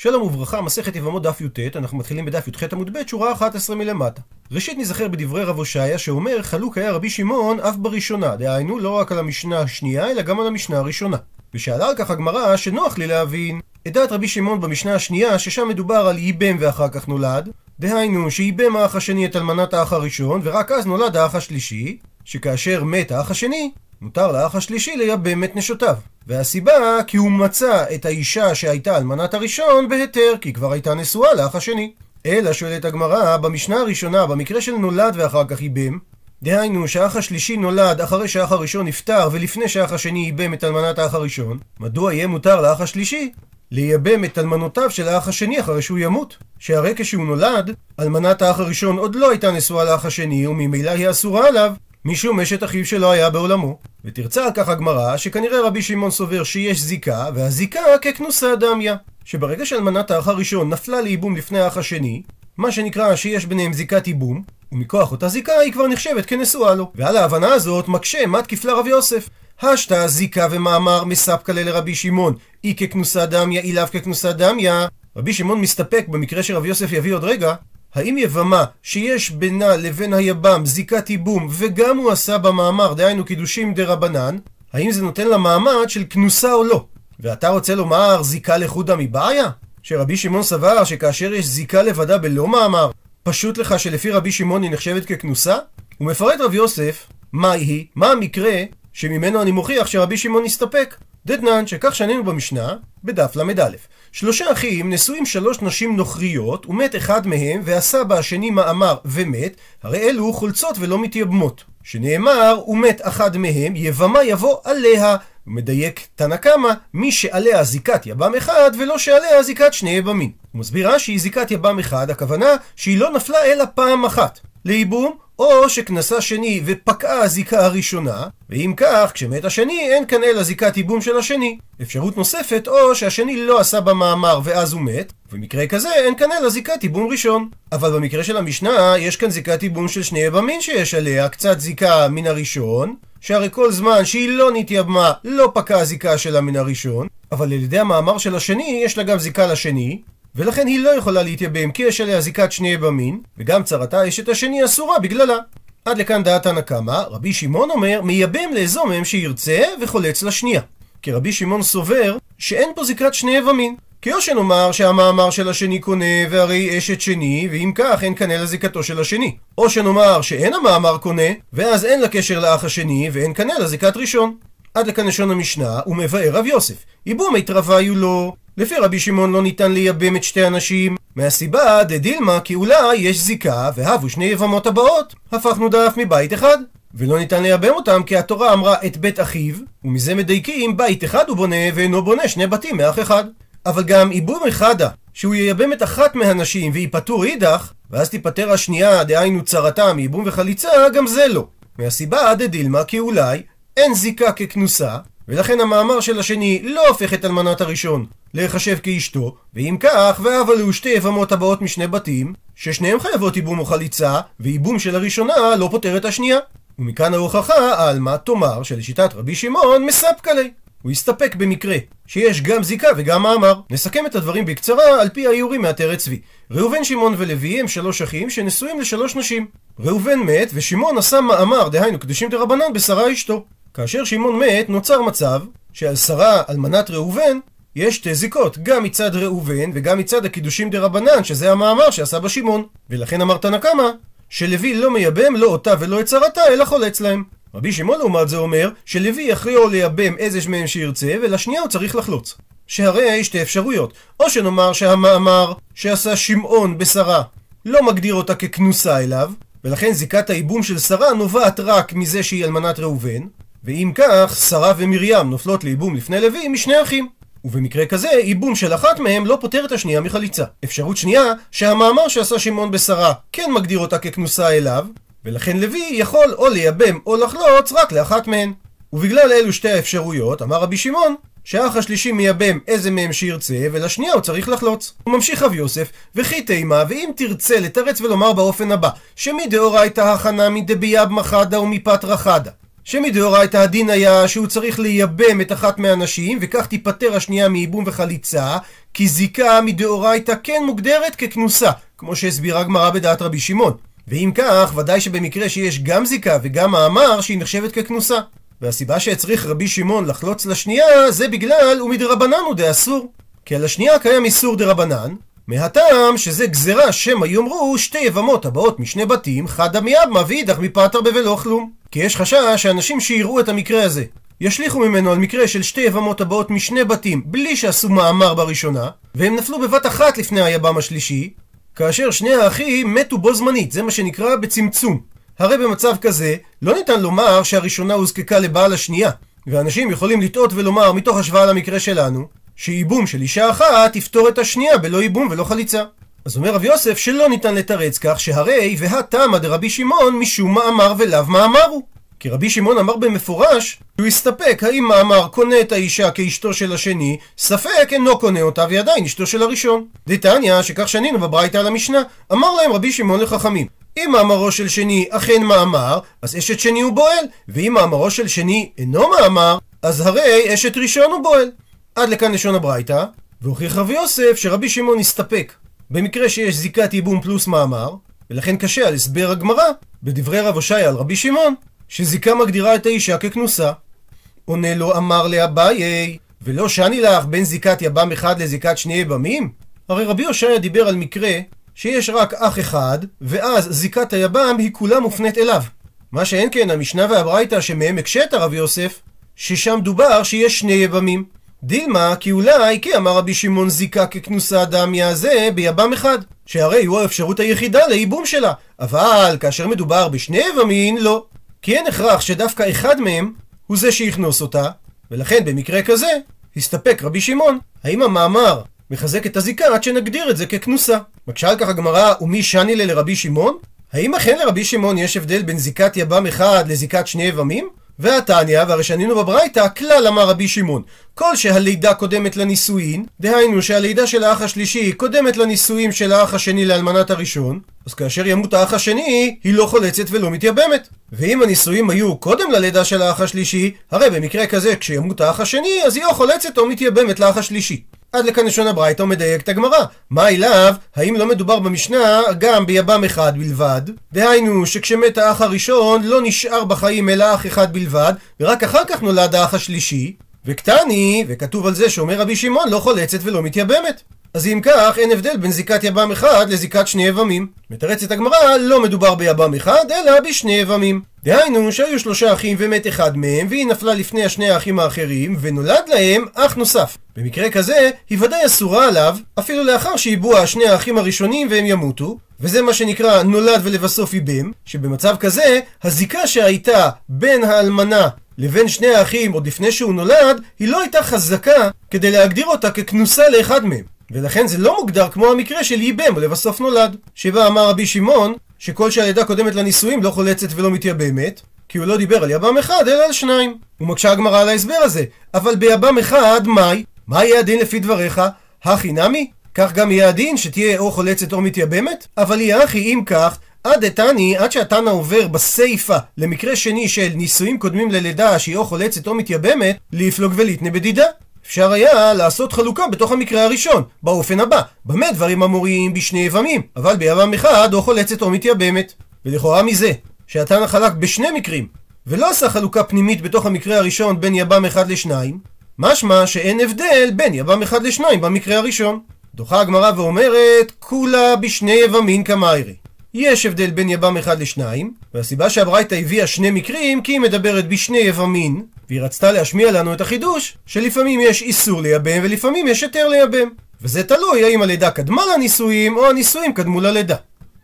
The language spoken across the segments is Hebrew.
שלום וברכה, מסכת יבמות דף י"ט, אנחנו מתחילים בדף י"ח עמוד ב', שורה 11 מלמטה. ראשית נזכר בדברי רב הושעיה שאומר, חלוק היה רבי שמעון אף בראשונה, דהיינו לא רק על המשנה השנייה, אלא גם על המשנה הראשונה. ושאלה על כך הגמרא שנוח לי להבין את דעת רבי שמעון במשנה השנייה, ששם מדובר על ייבם ואחר כך נולד, דהיינו שייבם האח השני את אלמנת האח הראשון, ורק אז נולד האח השלישי, שכאשר מת האח השני, מותר לאח השלישי לייבם את נשותיו. והסיבה, כי הוא מצא את האישה שהייתה אלמנת הראשון בהיתר, כי כבר הייתה נשואה לאח השני. אלא שואלת הגמרא, במשנה הראשונה, במקרה של נולד ואחר כך ייבם, דהיינו שהאח השלישי נולד אחרי שהאח הראשון נפטר ולפני שהאח השני ייבם את אלמנת האח הראשון, מדוע יהיה מותר לאח השלישי לייבם את אלמנותיו של האח השני אחרי שהוא ימות? שהרי כשהוא נולד, אלמנת האח הראשון עוד לא הייתה נשואה לאח השני וממילא היא אסורה עליו, משום אשת אחיו שלא היה בעולמו. ותרצה על כך הגמרא שכנראה רבי שמעון סובר שיש זיקה, והזיקה ככנוסה דמיה. שברגע שאלמנת האח הראשון נפלה לייבום לפני האח השני, מה שנקרא שיש ביניהם זיקת ייבום, ומכוח אותה זיקה היא כבר נחשבת כנשואה לו. ועל ההבנה הזאת מקשה מת כפלה רב יוסף. השתא זיקה ומאמר מספקלה לרבי שמעון, אי ככנוסה דמיה, אי לאו ככנוסה דמיה. רבי שמעון מסתפק במקרה שרב יוסף יביא עוד רגע, האם יבמה שיש בינה לבין היבם זיקת ייבום וגם הוא עשה במאמר, דהיינו קידושים דה רבנן, האם זה נותן לה מעמד של כנוסה או לא? ואתה רוצה לומר זיקה לחודה מבעיה? שרבי שמעון סבר שכאשר יש זיקה לבדה בלא מאמר, פשוט לך שלפי רבי שמעון היא נחשבת ככנוסה? הוא מפרט רב יוסף, מה היא, מה המקרה שממנו אני מוכיח שרבי שמעון הסתפק. דתנן, שכך שנינו במשנה, בדף ל"א. שלושה אחים נשואים שלוש נשים נוכריות, ומת אחד מהם, והסבא השני מאמר ומת, הרי אלו חולצות ולא מתייבמות. שנאמר, ומת אחד מהם, יבמה יבוא עליה. מדייק תנא קמא, מי שעליה זיקת יבם אחד, ולא שעליה זיקת שני יבמים. הוא מסביר רש"י, זיקת יבם אחד, הכוונה שהיא לא נפלה אלא פעם אחת. לייבום או שכנסה שני ופקעה הזיקה הראשונה, ואם כך, כשמת השני, אין כאן אלא זיקת ייבום של השני. אפשרות נוספת, או שהשני לא עשה במאמר ואז הוא מת, ובמקרה כזה אין כאן אלא זיקת ייבום ראשון. אבל במקרה של המשנה, יש כאן זיקת ייבום של שני יבמין שיש עליה, קצת זיקה מן הראשון, שהרי כל זמן שהיא לא נתייבמה, לא פקעה הזיקה שלה מן הראשון, אבל על ידי המאמר של השני, יש לה גם זיקה לשני, ולכן היא לא יכולה להתייבם כי יש עליה זיקת שני יבמין, וגם צרתה אשת השני אסורה בגללה. עד לכאן דעת הנקמה, רבי שמעון אומר, מייבם לאזומם שירצה וחולץ לשנייה. כי רבי שמעון סובר שאין פה זיקת שני יבמין. כי או שנאמר שהמאמר של השני קונה והרי אשת שני, ואם כך אין כאן אלא זיקתו של השני. או שנאמר שאין המאמר קונה, ואז אין לה קשר לאח השני, ואין כאן אלא זיקת ראשון. עד לכאן לשון המשנה, ומבאר רב יוסף. ייבום היו לו, לפי רבי שמעון לא ניתן לייבם את שתי הנשים, מהסיבה דדילמא כי אולי יש זיקה והוו שתי יבמות הבאות, הפכנו דף מבית אחד. ולא ניתן לייבם אותם כי התורה אמרה את בית אחיו, ומזה מדייקים בית אחד הוא בונה ואינו בונה שני בתים מאח אחד. אבל גם ייבום אחדה, שהוא ייבם את אחת מהנשים והיא פטור אידך, ואז תיפטר השנייה, דהיינו צרתה מייבום וחליצה, גם זה לא. מהסיבה דדילמה כי אולי אין זיקה ככנוסה, ולכן המאמר של השני לא הופך את אלמנת הראשון להיחשב כאשתו, ואם כך, ואב עלו שתי יבמות הבאות משני בתים, ששניהם חייבות ייבום או חליצה, וייבום של הראשונה לא פותר את השנייה. ומכאן ההוכחה, עלמא תאמר שלשיטת רבי שמעון מספקא לי. הוא הסתפק במקרה שיש גם זיקה וגם מאמר. נסכם את הדברים בקצרה על פי האיורים מעטרת צבי. ראובן, שמעון ולוי הם שלוש אחים שנשואים לשלוש נשים. ראובן מת ושמעון עשה מאמר, דהיינו קדושים דרבנן, בשרה אשתו. כאשר שמעון מת, נוצר מצב שעל שרה, אלמנת ראובן, יש שתי זיקות, גם מצד ראובן וגם מצד הקידושים דה רבנן, שזה המאמר שעשה בה שמעון. ולכן אמר תנא קמא, שלוי לא מייבם לא אותה ולא את צרתה, אלא חולץ להם. רבי שמעון לעומת זה אומר, שלוי יכריעו לייבם איזה מהם שירצה, ולשנייה הוא צריך לחלוץ. שהרי שתי אפשרויות, או שנאמר שהמאמר שעשה שמעון בשרה לא מגדיר אותה ככנוסה אליו, ולכן זיקת הייבום של שרה נובעת רק מזה שהיא אלמנת ראובן, ואם כך, שרה ומרים נופלות לייבום לפני לוי משני אחים. ובמקרה כזה, ייבום של אחת מהם לא פוטר את השנייה מחליצה. אפשרות שנייה, שהמאמר שעשה שמעון בשרה כן מגדיר אותה ככנוסה אליו, ולכן לוי יכול או לייבם או לחלוץ רק לאחת מהן. ובגלל אלו שתי האפשרויות, אמר רבי שמעון, שהאח השלישי מייבם איזה מהם שירצה, ולשנייה הוא צריך לחלוץ. הוא ממשיך רב יוסף, וכי תימה, ואם תרצה לתרץ ולומר באופן הבא, שמדאורייתא הכנה מדביאב מחדה ומפת רחדה. שמדאורייתא הדין היה שהוא צריך לייבם את אחת מהנשים, וכך תיפטר השנייה מייבום וחליצה, כי זיקה מדאורייתא כן מוגדרת ככנוסה, כמו שהסבירה הגמרא בדעת רבי שמעון. ואם כך, ודאי שבמקרה שיש גם זיקה וגם מאמר שהיא נחשבת ככנוסה. והסיבה שהצריך רבי שמעון לחלוץ לשנייה, זה בגלל ומדרבנן הוא דאסור. כי על השנייה קיים איסור דרבנן, מהטעם שזה גזירה שמא יאמרו שתי יבמות הבאות משני בתים, חדא מיאבמה ואידך מפטר בבלא כלום. כי יש חשש שאנשים שיראו את המקרה הזה ישליכו ממנו על מקרה של שתי יבמות הבאות משני בתים בלי שעשו מאמר בראשונה, והם נפלו בבת אחת לפני היבם השלישי, כאשר שני האחים מתו בו זמנית, זה מה שנקרא בצמצום. הרי במצב כזה, לא ניתן לומר שהראשונה הוזקקה לבעל השנייה, ואנשים יכולים לטעות ולומר מתוך השוואה למקרה שלנו, שייבום של אישה אחת יפתור את השנייה בלא ייבום ולא חליצה. אז אומר רב יוסף שלא ניתן לתרץ כך שהרי והתמא דרבי שמעון משום מאמר ולאו מאמר הוא. כי רבי שמעון אמר במפורש שהוא הסתפק האם מאמר קונה את האישה כאשתו של השני, ספק אינו קונה אותה והיא עדיין אשתו של הראשון. דתניא, שכך שנינו בברייתא על המשנה, אמר להם רבי שמעון לחכמים, אם מאמרו של שני אכן מאמר, אז אשת שני הוא בועל, ואם מאמרו של שני אינו מאמר, אז הרי אשת ראשון הוא בועל. עד לכאן לשון הברייתא, והוכיח רבי יוסף שרבי שמעון הסתפק במקרה שיש זיקת ייבום פלוס מאמר, ולכן קשה על הסבר הגמרא בדברי רב הושעיה על רבי שמעון, שזיקה מגדירה את האישה ככנוסה. עונה לו אמר לאביי, ולא שני לך בין זיקת יבם אחד לזיקת שני יבמים? הרי רבי הושעיה דיבר על מקרה שיש רק אח אחד, ואז זיקת היבם היא כולה מופנית אליו. מה שאין כן המשנה והברייתא שמהם הקשת הרב יוסף, ששם דובר שיש שני יבמים. דילמה, כי אולי כי אמר רבי שמעון זיקה ככנוסה דמיה זה ביבם אחד, שהרי הוא האפשרות היחידה לייבום שלה, אבל כאשר מדובר בשני יבמין, לא. כי אין הכרח שדווקא אחד מהם הוא זה שיכנוס אותה, ולכן במקרה כזה, הסתפק רבי שמעון. האם המאמר מחזק את הזיקה עד שנגדיר את זה ככנוסה? מקשה על כך הגמרא, ומי שני לרבי שמעון? האם אכן לרבי שמעון יש הבדל בין זיקת יבם אחד לזיקת שני יבמים? והתניא, והרי שנינו בברייתא, כלל אמר רבי שמעון, כל שהלידה קודמת לנישואין, דהיינו שהלידה של האח השלישי קודמת לנישואים של האח השני לאלמנת הראשון, אז כאשר ימות האח השני, היא לא חולצת ולא מתייבמת. ואם הנישואים היו קודם ללידה של האח השלישי, הרי במקרה כזה, כשימות האח השני, אז היא או חולצת או מתייבמת לאח השלישי. עד לכאן לשון הברייתא ומדייק את הגמרא. מה אליו? האם לא מדובר במשנה גם ביבם אחד בלבד? דהיינו שכשמת האח הראשון לא נשאר בחיים אלא אח אחד בלבד, ורק אחר כך נולד האח השלישי. וקטני, וכתוב על זה שאומר רבי שמעון לא חולצת ולא מתייבמת. אז אם כך, אין הבדל בין זיקת יבם אחד לזיקת שני יבמים. מתרצת הגמרא, לא מדובר ביבם אחד, אלא בשני יבמים. דהיינו שהיו שלושה אחים ומת אחד מהם, והיא נפלה לפני השני האחים האחרים, ונולד להם אח נוסף. במקרה כזה, היא ודאי אסורה עליו, אפילו לאחר שיבוע שני האחים הראשונים והם ימותו, וזה מה שנקרא נולד ולבסוף איבם, שבמצב כזה, הזיקה שהייתה בין האלמנה לבין שני האחים עוד לפני שהוא נולד, היא לא הייתה חזקה כדי להגדיר אותה ככנוסה לאחד מהם. ולכן זה לא מוגדר כמו המקרה של ייבם ולבסוף נולד. שבה אמר רבי שמעון, שכל שהלידה קודמת לנישואים לא חולצת ולא מתייבמת, כי הוא לא דיבר על יבם אחד, אלא על שניים. הוא מקשה הגמרא על ההסבר הזה. אבל ביבם אחד, מהי? מה יהיה הדין לפי דבריך? הכי נמי? כך גם יהיה הדין שתהיה או חולצת או מתייבמת? אבל יהיה הכי אם כך, עד דתני, עד שהתנא עובר בסיפא למקרה שני של נישואים קודמים ללידה שהיא או חולצת או מתייבמת, ליפלוג וליתנה בדידה. אפשר היה לעשות חלוקה בתוך המקרה הראשון, באופן הבא, במה דברים אמורים בשני יבמים, אבל ביבם אחד או חולצת או מתייבמת. ולכאורה מזה, שהתנא חלק בשני מקרים, ולא עשה חלוקה פנימית בתוך המקרה הראשון בין יבם אחד לשניים, משמע שאין הבדל בין יבם אחד לשניים במקרה הראשון. דוחה הגמרא ואומרת, כולה בשני יבמין קמיירי. יש הבדל בין יבם אחד לשניים, והסיבה שהברייתא הביאה שני מקרים, כי היא מדברת בשני יבמין, והיא רצתה להשמיע לנו את החידוש, שלפעמים יש איסור לייבם ולפעמים יש היתר לייבם. וזה תלוי האם הלידה קדמה לנישואים, או הנישואים קדמו ללידה.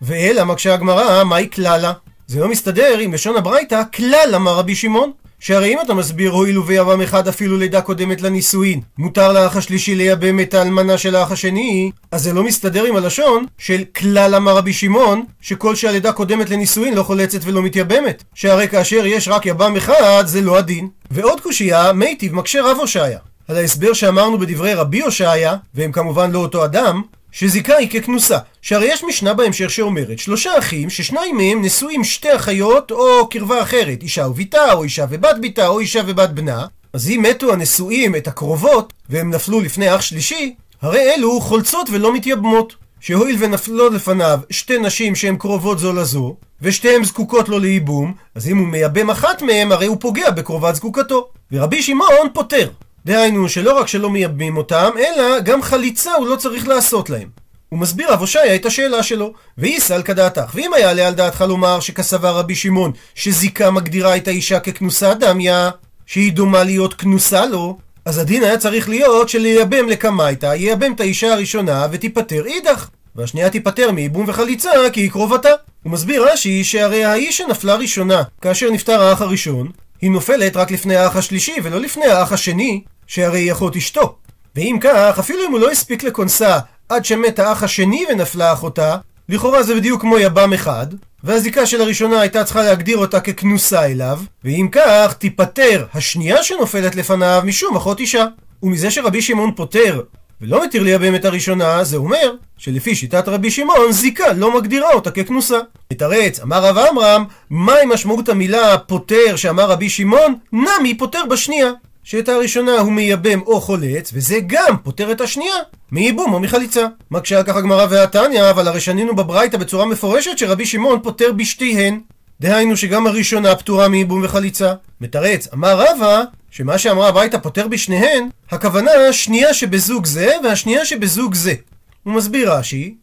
ואלא מקשה הגמרא, מאי כללא? זה לא מסתדר עם לשון הברייתא, כלל אמר רבי שמעון. שהרי אם אתה מסביר הואיל וביבם אחד אפילו לידה קודמת לנישואין, מותר לאח השלישי לייבם את האלמנה של האח השני, אז זה לא מסתדר עם הלשון של כלל אמר רבי שמעון, שכל שהלידה קודמת לנישואין לא חולצת ולא מתייבמת. שהרי כאשר יש רק יבם אחד, זה לא הדין. ועוד קושייה, מיטיב מקשה רב הושעיה. על ההסבר שאמרנו בדברי רבי הושעיה, והם כמובן לא אותו אדם, שזיקה היא ככנוסה. שהרי יש משנה בהמשך שאומרת שלושה אחים ששניים מהם נשואים שתי אחיות או קרבה אחרת, אישה וביתה, או אישה ובת ביתה, או אישה ובת בנה, אז אם מתו הנשואים את הקרובות, והם נפלו לפני אח שלישי, הרי אלו חולצות ולא מתייבמות. שהואיל ונפלו לפניו שתי נשים שהן קרובות זו לזו, ושתיהן זקוקות לו לייבום, אז אם הוא מייבם אחת מהן, הרי הוא פוגע בקרובת זקוקתו. ורבי שמעון פוטר. דהיינו שלא רק שלא מייבמים אותם, אלא גם חליצה הוא לא צריך לעשות להם. הוא מסביר רב הושעיה את השאלה שלו, ואיסל כדעתך, ואם היה עליה על דעתך לומר שכסבה רבי שמעון שזיקה מגדירה את האישה ככנוסה דמיה, שהיא דומה להיות כנוסה לו, אז הדין היה צריך להיות של ייבם לקמייתא, ייבם את האישה הראשונה ותיפטר אידך. והשנייה תיפטר מייבום וחליצה כי היא קרובתה. הוא מסביר רש"י שהרי האיש שנפלה ראשונה כאשר נפטר האח הראשון, היא נופלת רק לפני האח השלישי ולא לפני האח השני, שהרי היא אחות אשתו. ואם כך, אפילו אם הוא לא הספיק לכונסה עד שמת האח השני ונפלה אחותה, לכאורה זה בדיוק כמו יב"ם אחד, והזיקה של הראשונה הייתה צריכה להגדיר אותה ככנוסה אליו, ואם כך, תיפטר השנייה שנופלת לפניו משום אחות אישה. ומזה שרבי שמעון פוטר ולא מתיר לייבם את הראשונה, זה אומר שלפי שיטת רבי שמעון, זיקה לא מגדירה אותה ככנוסה. מתרץ, אמר רב עמרם, מהי משמעות המילה פוטר שאמר רבי שמעון? נמי פוטר בשנייה. שאת הראשונה הוא מייבם או חולץ, וזה גם פוטר את השנייה מייבום או מחליצה. מקשה על כך הגמרא והתניא, אבל הרי שנינו בברייתא בצורה מפורשת שרבי שמעון פוטר בשתיהן. דהיינו שגם הראשונה פטורה מייבום וחליצה. מתרץ, אמר רבא, שמה שאמרה הברייתא פוטר בשניהן, הכוונה השנייה שבזוג זה והשנייה שבזוג זה. הוא מסביר רש"י,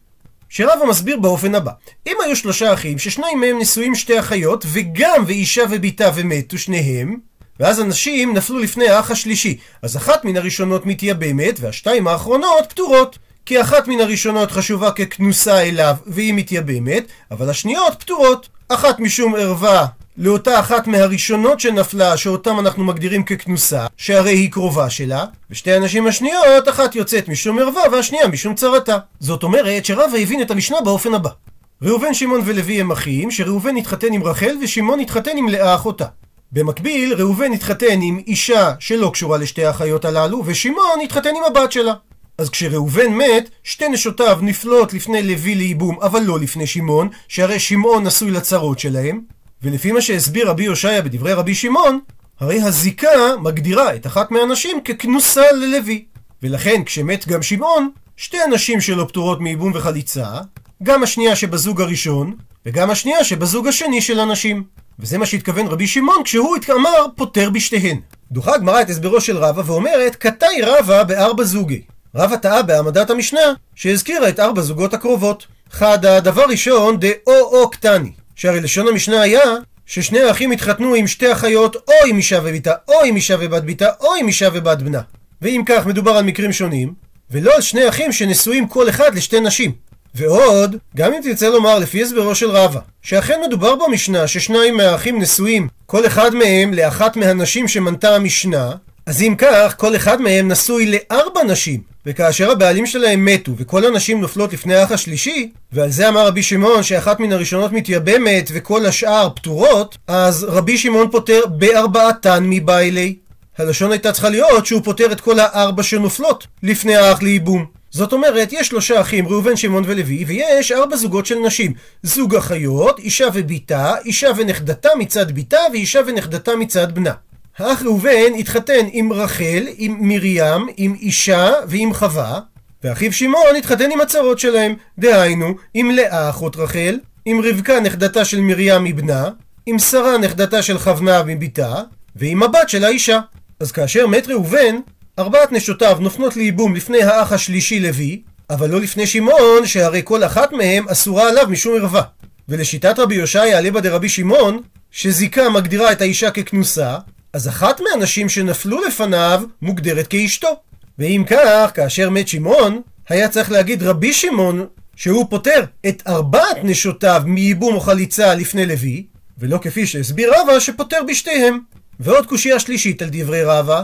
שרבא מסביר באופן הבא: אם היו שלושה אחים ששניים מהם נשואים שתי אחיות וגם ואישה ובתה ומתו שניהם, ואז הנשים נפלו לפני האח השלישי, אז אחת מן הראשונות מתייבמת והשתיים האחרונות פטורות. כי אחת מן הראשונות חשובה ככנוסה אליו והיא מתייבמת, אבל השניות פטורות. אחת משום ערווה לאותה אחת מהראשונות שנפלה, שאותם אנחנו מגדירים ככנוסה, שהרי היא קרובה שלה, ושתי הנשים השניות, אחת יוצאת משום ערווה והשנייה משום צרתה. זאת אומרת שרבא הבין את המשנה באופן הבא. ראובן, שמעון ולוי הם אחים, שראובן התחתן עם רחל ושמעון התחתן עם לאה אחותה. במקביל, ראובן התחתן עם אישה שלא קשורה לשתי האחיות הללו, ושמעון התחתן עם הבת שלה. אז כשראובן מת, שתי נשותיו נפלות לפני לוי לייבום, אבל לא לפני שמעון, שהרי שמעון נשוי לצרות שלהם, ולפי מה שהסביר רבי הושעיה בדברי רבי שמעון, הרי הזיקה מגדירה את אחת מהנשים ככנוסה ללוי. ולכן כשמת גם שמעון, שתי הנשים שלו פטורות מייבום וחליצה, גם השנייה שבזוג הראשון, וגם השנייה שבזוג השני של הנשים. וזה מה שהתכוון רבי שמעון כשהוא אמר פוטר בשתיהן. דוחה הגמרא את הסברו של רבא ואומרת, קטאי רבא בארבע זוגי. רבא טעה בהעמדת המשנה שהזכירה את ארבע זוגות הקרובות. חד הדבר ראשון דאו-או קטני. שהרי לשון המשנה היה ששני האחים התחתנו עם שתי אחיות או עם אישה ובתה, או עם אישה ובת בתה, או עם אישה ובת בנה. ואם כך מדובר על מקרים שונים, ולא על שני אחים שנשואים כל אחד לשתי נשים. ועוד, גם אם תרצה לומר לפי הסברו של רבא, שאכן מדובר במשנה ששניים מהאחים נשואים, כל אחד מהם לאחת מהנשים שמנתה המשנה, אז אם כך, כל אחד מהם נשוי לארבע נשים, וכאשר הבעלים שלהם מתו וכל הנשים נופלות לפני האח השלישי, ועל זה אמר רבי שמעון שאחת מן הראשונות מתייבמת וכל השאר פטורות, אז רבי שמעון פוטר בארבעתן מבעילי. הלשון הייתה צריכה להיות שהוא פוטר את כל הארבע שנופלות לפני האח לייבום. זאת אומרת, יש שלושה אחים, ראובן, שמעון ולוי, ויש ארבע זוגות של נשים. זוג אחיות, אישה ובתה, אישה ונכדתה מצד בתה, ואישה ונכדתה מצד בנה. האח ראובן התחתן עם רחל, עם מרים, עם אישה ועם חווה, ואחיו שמעון התחתן עם הצרות שלהם, דהיינו, עם לאה אחות רחל, עם רבקה נכדתה של מרים מבנה, עם שרה נכדתה של חבנה מבתה, ועם הבת של האישה. אז כאשר מת ראובן, ארבעת נשותיו נופנות לייבום לפני האח השלישי לוי, אבל לא לפני שמעון, שהרי כל אחת מהם אסורה עליו משום ערווה. ולשיטת רבי יושעיה עליבא דרבי שמעון, שזיקה מגדירה את האישה ככנוסה, אז אחת מהנשים שנפלו לפניו מוגדרת כאשתו. ואם כך, כאשר מת שמעון, היה צריך להגיד רבי שמעון שהוא פוטר את ארבעת נשותיו מייבום או חליצה לפני לוי, ולא כפי שהסביר רבא שפוטר בשתיהם. ועוד קושייה שלישית על דברי רבא,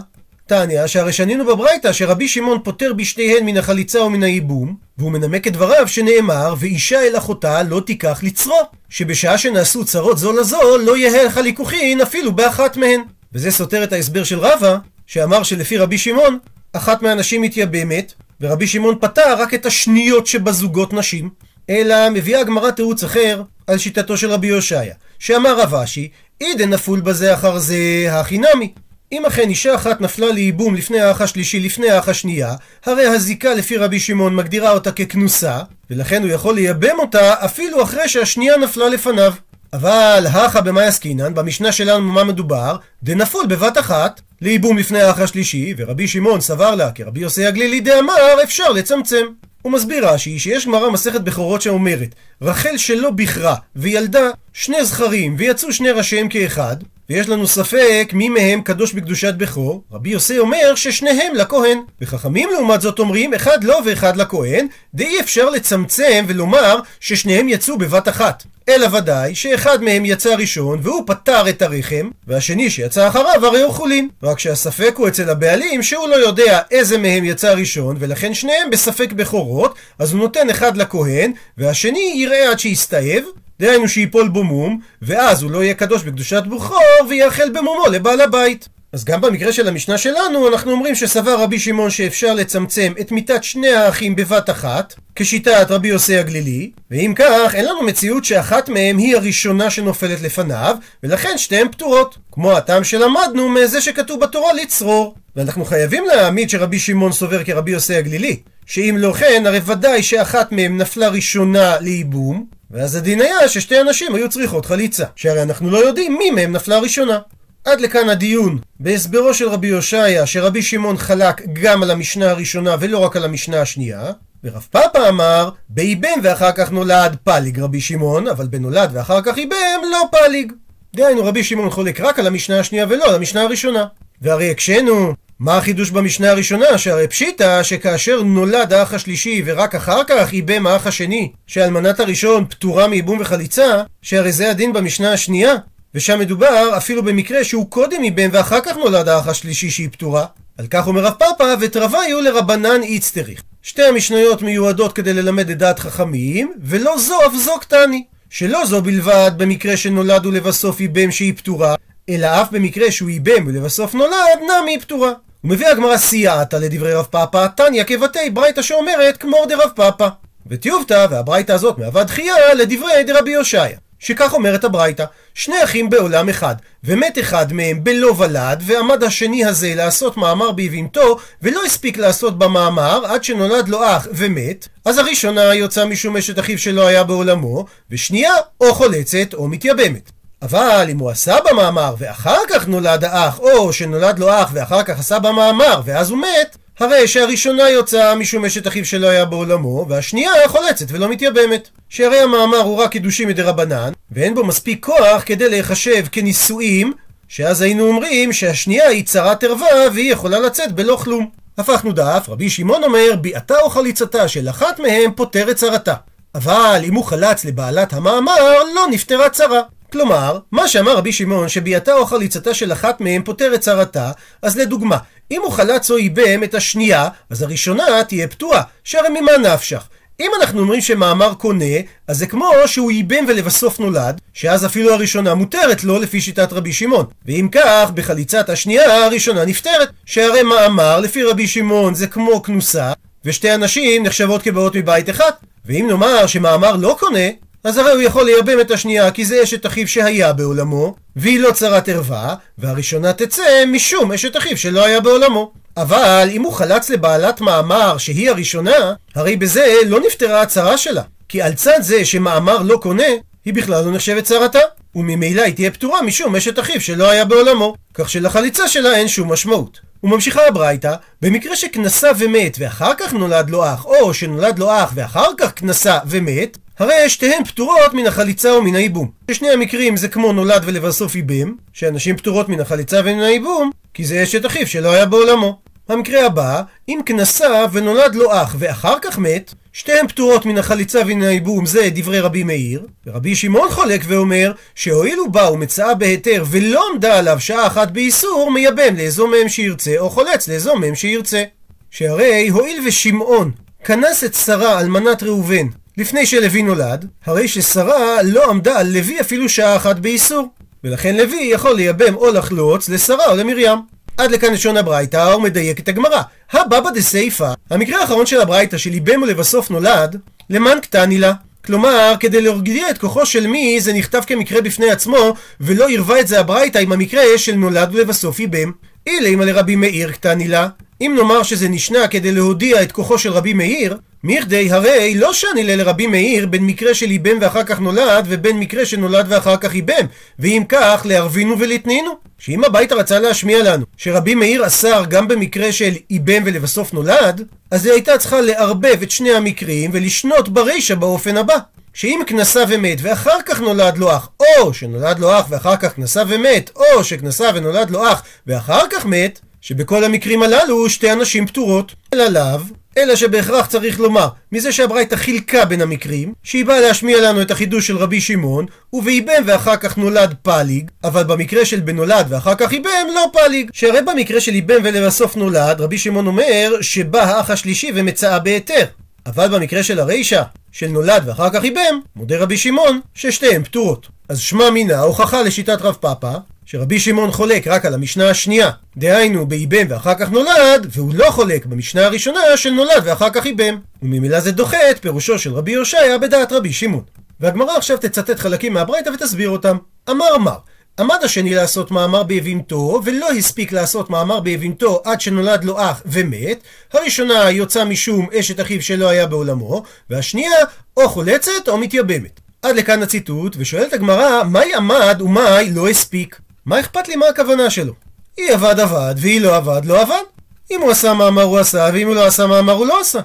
תניא, שהרי שנינו בברייתא שרבי שמעון פוטר בשתיהן מן החליצה ומן הייבום, והוא מנמק את דבריו שנאמר, ואישה אל אחותה לא תיקח לצרו, שבשעה שנעשו צרות זו לזו, לא יהא לך ליכוחין אפילו באחת מהן. וזה סותר את ההסבר של רבא, שאמר שלפי רבי שמעון, אחת מהנשים מתייבמת, ורבי שמעון פטר רק את השניות שבזוגות נשים, אלא מביאה הגמרא תירוץ אחר על שיטתו של רבי הושעיה, שאמר רב אשי, אי דנפול בזה אחר זה הכי נמי. אם אכן אישה אחת נפלה לייבום לפני האח השלישי, לפני האח השנייה, הרי הזיקה לפי רבי שמעון מגדירה אותה ככנוסה, ולכן הוא יכול לייבם אותה אפילו אחרי שהשנייה נפלה לפניו. אבל הכא במאי עסקינן, במשנה שלנו מה מדובר? דנפול בבת אחת, לייבום לפני האח השלישי, ורבי שמעון סבר לה, כרבי יוסי הגלילי דאמר, אפשר לצמצם. הוא מסביר רש"י שיש גמרא מסכת בכורות שאומרת רחל שלא בכרה וילדה שני זכרים ויצאו שני ראשיהם כאחד ויש לנו ספק מי מהם קדוש בקדושת בכור רבי יוסי אומר ששניהם לכהן. וחכמים לעומת זאת אומרים אחד לא ואחד לכהן דאי אפשר לצמצם ולומר ששניהם יצאו בבת אחת. אלא ודאי שאחד מהם יצא ראשון והוא פתר את הרחם, והשני שיצא אחריו הרי הוא חולין. רק שהספק הוא אצל הבעלים שהוא לא יודע איזה מהם יצא ראשון, ולכן שניהם בספק בכורות, אז הוא נותן אחד לכהן, והשני יראה עד שיסתאב, דהיינו שיפול בו מום, ואז הוא לא יהיה קדוש בקדושת בכור, ויאכל במומו לבעל הבית. אז גם במקרה של המשנה שלנו, אנחנו אומרים שסבר רבי שמעון שאפשר לצמצם את מיתת שני האחים בבת אחת, כשיטת רבי יוסי הגלילי, ואם כך, אין לנו מציאות שאחת מהם היא הראשונה שנופלת לפניו, ולכן שתיהן פטורות. כמו הטעם שלמדנו מזה שכתוב בתורה לצרור. ואנחנו חייבים להעמיד שרבי שמעון סובר כרבי יוסי הגלילי, שאם לא כן, הרי ודאי שאחת מהם נפלה ראשונה לייבום, ואז הדין היה ששתי הנשים היו צריכות חליצה, שהרי אנחנו לא יודעים מי מהם נפלה ראשונה. עד לכאן הדיון בהסברו של רבי הושעיה שרבי שמעון חלק גם על המשנה הראשונה ולא רק על המשנה השנייה ורב פפא אמר בייבם ואחר כך נולד פליג רבי שמעון אבל בנולד ואחר כך ייבם לא פליג דהיינו רבי שמעון חולק רק על המשנה השנייה ולא על המשנה הראשונה והרי הקשינו מה החידוש במשנה הראשונה? שהרי פשיטא שכאשר נולד האח השלישי ורק אחר כך איבם האח השני, שאלמנת הראשון פטורה מייבום וחליצה, שהרי זה הדין במשנה השנייה, ושם מדובר אפילו במקרה שהוא קודם איבם ואחר כך נולד האח השלישי שהיא פטורה. על כך אומר רב פאפא, ותרוויו לרבנן איצטריך. שתי המשניות מיועדות כדי ללמד את דעת חכמים, ולא זו אף זו קטני. שלא זו בלבד במקרה שנולד ולבסוף איבם שהיא פטורה, אלא אף במקרה שהוא איבם ולבסוף נולד, נמי פטורה. הוא מביא הגמרא סייעתא לדברי רב פאפא, תניא כבתי ברייתא שאומרת כמו דרב פאפא. וטיובתא, והברייתא הזאת מהווה דחייה לדברי דרבי הושעיה. שכך אומרת הברייתא, שני אחים בעולם אחד, ומת אחד מהם בלא ולד, ועמד השני הזה לעשות מאמר ביבימתו, ולא הספיק לעשות במאמר עד שנולד לו אח ומת, אז הראשונה יוצאה משום אשת אחיו שלא היה בעולמו, ושנייה או חולצת או מתייבמת. אבל אם הוא עשה במאמר ואחר כך נולד האח, או שנולד לו אח ואחר כך עשה במאמר ואז הוא מת, הרי שהראשונה יוצאה משום אשת אחיו שלא היה בעולמו, והשנייה חולצת ולא מתייבמת. שהרי המאמר הוא רק קידושים מדי רבנן, ואין בו מספיק כוח כדי להיחשב כנישואים, שאז היינו אומרים שהשנייה היא צרת ערווה והיא יכולה לצאת בלא כלום. הפכנו דף, רבי שמעון אומר, ביעתה או חליצתה של אחת מהם פותרת צרתה. אבל אם הוא חלץ לבעלת המאמר, לא נפתרה צרה. כלומר, מה שאמר רבי שמעון שביעתה או חליצתה של אחת מהם פותרת צרתה, אז לדוגמה, אם הוא חלץ או איבם את השנייה, אז הראשונה תהיה פתורה, שהרי ממה נפשך? אם אנחנו אומרים שמאמר קונה, אז זה כמו שהוא איבם ולבסוף נולד, שאז אפילו הראשונה מותרת לו לפי שיטת רבי שמעון. ואם כך, בחליצת השנייה הראשונה נפטרת, שהרי מאמר לפי רבי שמעון זה כמו כנוסה, ושתי הנשים נחשבות כבאות מבית אחד. ואם נאמר שמאמר לא קונה, אז הרי הוא יכול לייבם את השנייה כי זה אשת אחיו שהיה בעולמו, והיא לא צרת ערווה, והראשונה תצא משום אשת אחיו שלא היה בעולמו. אבל אם הוא חלץ לבעלת מאמר שהיא הראשונה, הרי בזה לא נפתרה הצרה שלה. כי על צד זה שמאמר לא קונה, היא בכלל לא נחשבת צרתה. וממילא היא תהיה פטורה משום אשת אחיו שלא היה בעולמו. כך שלחליצה שלה אין שום משמעות. וממשיכה הברייתא, במקרה שכנסה ומת ואחר כך נולד לו אח, או שנולד לו אח ואחר כך כנסה ומת, הרי שתיהן פטורות מן החליצה ומן הייבום. בשני המקרים זה כמו נולד ולבסוף ייבם, שאנשים פטורות מן החליצה ומן הייבום, כי זה אשת אחיו שלא היה בעולמו. המקרה הבא, אם כנסה ונולד לו אח ואחר כך מת, שתיהן פטורות מן החליצה ומן הייבום, זה דברי רבי מאיר, ורבי שמעון חולק ואומר שהואיל הוא בא ומצאה בהיתר ולא עמדה עליו שעה אחת באיסור, מייבם לאזום מהם שירצה, או חולץ לאזום מהם שירצה. שהרי הואיל ושמעון כנס את שרה אלמנת ראובן לפני שלוי נולד, הרי ששרה לא עמדה על לוי אפילו שעה אחת באיסור. ולכן לוי יכול לייבם או לחלוץ לשרה או למרים. עד לכאן לשון הברייתא, ומדייקת הגמרא. הבבא דסיפא, המקרה האחרון של הברייתא של ייבם ולבסוף נולד, למאן קתני לה. כלומר, כדי להרגיע את כוחו של מי, זה נכתב כמקרה בפני עצמו, ולא ערבה את זה הברייתא עם המקרה של נולד ולבסוף ייבם. אילי מה לרבי מאיר קטני לה, אם נאמר שזה נשנה כדי להודיע את כוחו של רבי מאיר, מיכדי הרי לא שאני לרבי מאיר בין מקרה של איבם ואחר כך נולד, ובין מקרה שנולד ואחר כך איבם, ואם כך, להרבינו ולתנינו. שאם הביתה רצה להשמיע לנו שרבי מאיר אסר גם במקרה של איבם ולבסוף נולד, אז היא הייתה צריכה לערבב את שני המקרים ולשנות ברישה באופן הבא. שאם כנסה ומת ואחר כך נולד לו אח, או שנולד לו אח ואחר כך כנסה ומת, או שכנסה ונולד לו אח ואחר כך מת, שבכל המקרים הללו שתי אנשים פטורות. אלא לאו, אלא שבהכרח צריך לומר, מזה שהברייתא חילקה בין המקרים, שהיא באה להשמיע לנו את החידוש של רבי שמעון, ובאיבם ואחר כך נולד פליג, אבל במקרה של בנולד ואחר כך איבם, לא פליג. שהרי במקרה של איבם ולבסוף נולד, רבי שמעון אומר שבא האח השלישי ומצאה בהיתר. אבל במקרה של הרישא, של נולד ואחר כך איבם, מודה רבי שמעון ששתיהן פטורות. אז שמע מינה הוכחה לשיטת רב פאפא, שרבי שמעון חולק רק על המשנה השנייה, דהיינו באיבם ואחר כך נולד, והוא לא חולק במשנה הראשונה של נולד ואחר כך איבם. וממילא זה דוחה את פירושו של רבי הושעיה בדעת רבי שמעון. והגמרא עכשיו תצטט חלקים מהברייתא ותסביר אותם. אמר מר, עמד השני לעשות מאמר בהבימתו, ולא הספיק לעשות מאמר בהבימתו עד שנולד לו אח ומת. הראשונה יוצא משום אשת אחיו שלא היה בעולמו, והשנייה או חולצת או מתייבמת. עד לכאן הציטוט, ושואלת הגמרא, מהי עמד ומהי לא הספיק? מה אכפת לי מה הכוונה שלו? היא עבד עבד, והיא לא עבד לא עבד. אם הוא עשה מאמר הוא עשה, ואם הוא לא עשה מאמר הוא לא עשה.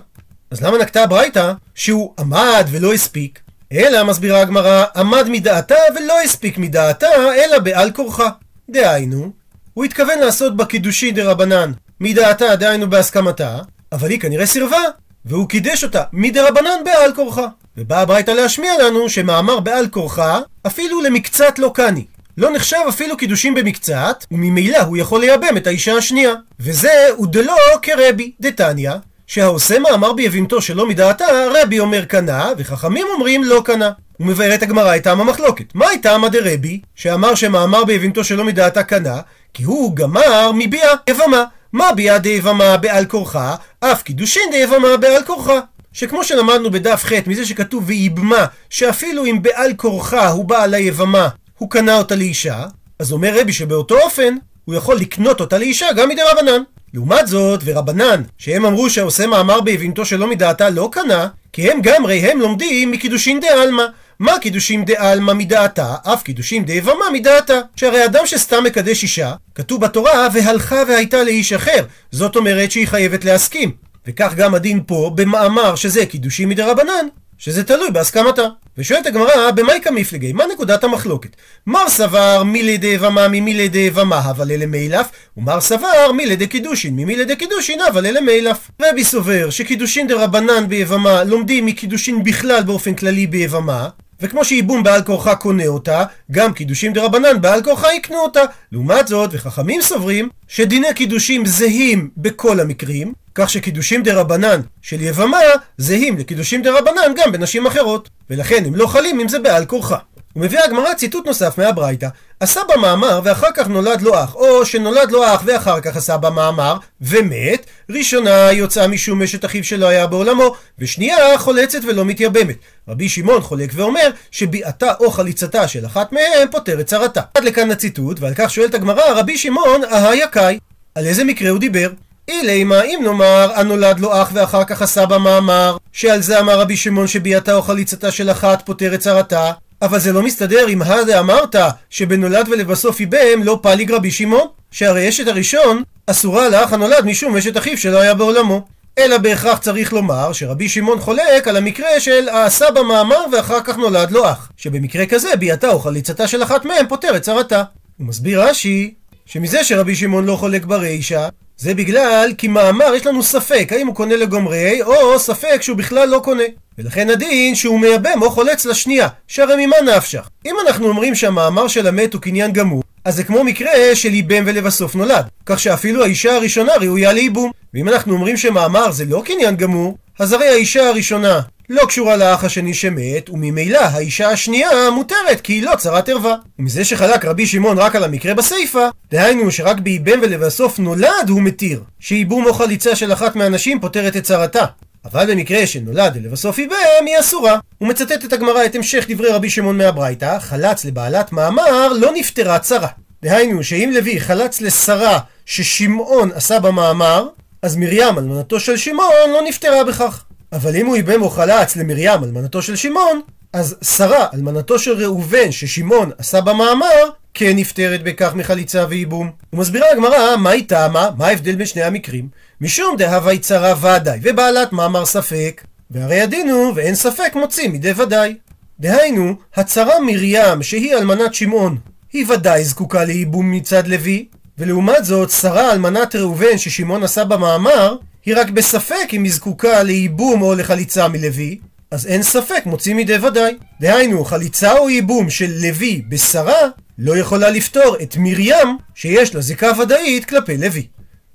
אז למה נקטה הברייתא שהוא עמד ולא הספיק? אלא, מסבירה הגמרא, עמד מדעתה ולא הספיק מדעתה, אלא בעל כורחה. דהיינו, הוא התכוון לעשות בה דה רבנן מדעתה, דהיינו בהסכמתה, אבל היא כנראה סירבה, והוא קידש אותה מדה רבנן בעל כורחה. ובאה הברייתא להשמיע לנו שמאמר בעל כורחה, אפילו למקצת לא קני. לא נחשב אפילו קידושים במקצת, וממילא הוא יכול לייבם את האישה השנייה. וזה הוא דלא כרבי, דתניא, שהעושה מאמר ביבימתו שלא מדעתה, רבי אומר קנה, וחכמים אומרים לא קנה. הוא מבאר את הגמרא את טעם המחלוקת. מה מהי טעמא דרבי, שאמר שמאמר ביבימתו שלא מדעתה קנה? כי הוא גמר מביאה יבמה. מה ביאה דיבמה בעל כורחה? אף קידושין דיבמה בעל כורחה. שכמו שלמדנו בדף ח' מזה שכתוב ויבמה, שאפילו אם בעל כורחה הוא בא על היבמה, הוא קנה אותה לאישה, אז אומר רבי שבאותו אופן, הוא יכול לקנות אותה לאישה גם מדרבנן. לעומת זאת, ורבנן, שהם אמרו שהעושה מאמר ביבמתו שלא מדעתה לא קנה, כי הם גמרי הם לומדים מקידושין דעלמא. מה קידושין דעלמא מדעתה, אף קידושין דיבמה מדעתה. שהרי אדם שסתם מקדש אישה, כתוב בתורה, והלכה והייתה לאיש אחר. זאת אומרת שהיא חייבת להסכים. וכך גם הדין פה, במאמר שזה קידושין מדרבנן, שזה תלוי בהסכמתה. ושואלת הגמרא, במאי קמיפלגי, מה נקודת המחלוקת? מר סבר מילי דיבמה ממילי דיבמה הוה ליה למילף, ומר סבר מילי דקידושין ממילי דקידושין הוה ליה למילף. רבי סובר שקידושין דרבנן ביבמה לומדים מקידושין בכלל באופן כללי ביבמה, וכמו שייבום בעל כורחה קונה אותה, גם קידושים דרבנן בעל כורחה יקנו אותה. לעומת זאת, וחכמים סוברים, שדיני קידושים זהים בכל המקרים, כך שקידושים דה רבנן של יבמה זהים לקידושים דה רבנן גם בנשים אחרות, ולכן הם לא חלים אם זה בעל כורחה. ומביאה הגמרא ציטוט נוסף מהברייתא, עשה במאמר ואחר כך נולד לו אח, או שנולד לו אח ואחר כך עשה במאמר ומת, ראשונה יוצאה משום אשת אחיו שלא היה בעולמו, ושנייה חולצת ולא מתייבמת. רבי שמעון חולק ואומר שביעתה או חליצתה של אחת מהם פותרת צרתה. עד לכאן הציטוט, ועל כך שואלת הגמרא, רבי שמעון אהה יקאי. על איזה מקרה הוא דיבר? אילימה, אם נאמר, הנולד לו אח ואחר כך עשה במאמר, שעל זה אמר רבי שמעון שביעתה או חליצתה של אחת פותרת צרתה, אבל זה לא מסתדר עם הדה אמרת שבנולד ולבסוף איבם לא פליג רבי שמעון, שהרי אשת הראשון אסורה לאח הנולד משום אשת אחיו שלא היה בעולמו. אלא בהכרח צריך לומר שרבי שמעון חולק על המקרה של העשה במאמר ואחר כך נולד לו אח, שבמקרה כזה ביעתה או חליצתה של אחת מהם פותרת צרתה. הוא מסביר רש"י שמזה שרבי שמעון לא חולק ברישא, זה בגלל כי מאמר יש לנו ספק האם הוא קונה לגמרי, או ספק שהוא בכלל לא קונה. ולכן הדין שהוא מייבם או חולץ לשנייה, שהרי ממה נפשך? אם אנחנו אומרים שהמאמר של המת הוא קניין גמור, אז זה כמו מקרה של ייבם ולבסוף נולד, כך שאפילו האישה הראשונה ראויה לייבום. ואם אנחנו אומרים שמאמר זה לא קניין גמור, אז הרי האישה הראשונה לא קשורה לאח השני שמת, וממילא האישה השנייה מותרת כי היא לא צרת ערווה. ומזה שחלק רבי שמעון רק על המקרה בסיפא, דהיינו שרק בייבם ולבסוף נולד הוא מתיר, שייבום או חליצה של אחת מהנשים פוטרת את צרתה. אבל במקרה שנולד ולבסוף ייבם, היא אסורה. הוא מצטט את הגמרא את המשך דברי רבי שמעון מהברייתא, חלץ לבעלת מאמר לא נפטרה צרה. דהיינו שאם לוי חלץ לשרה ששמעון עשה במאמר, אז מרים אלמנתו של שמעון לא נפטרה בכך. אבל אם הוא ייבם או חלץ למרים אלמנתו של שמעון, אז שרה אלמנתו של ראובן ששמעון עשה במאמר, כן נפטרת בכך מחליצה וייבום. ומסבירה הגמרא, מהי טעמה? מה ההבדל בין שני המקרים? משום דהויא צרה ודאי, ובעלת מאמר ספק. והרי ידענו, ואין ספק מוציא מדי ודאי. דהיינו, הצרה מרים, שהיא אלמנת שמעון, היא ודאי זקוקה לייבום מצד לוי, ולעומת זאת, שרה אלמנת ראובן ששמעון עשה בה מאמר, היא רק בספק אם היא זקוקה לייבום או לחליצה מלוי, אז אין ספק מוציא מדי ודאי. דהיינו, חליצה או ייבום של לוי בשרה, לא יכולה לפטור את מרים, שיש לה זיקה ודאית כלפי לוי.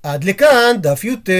עד לכאן דף י"ט.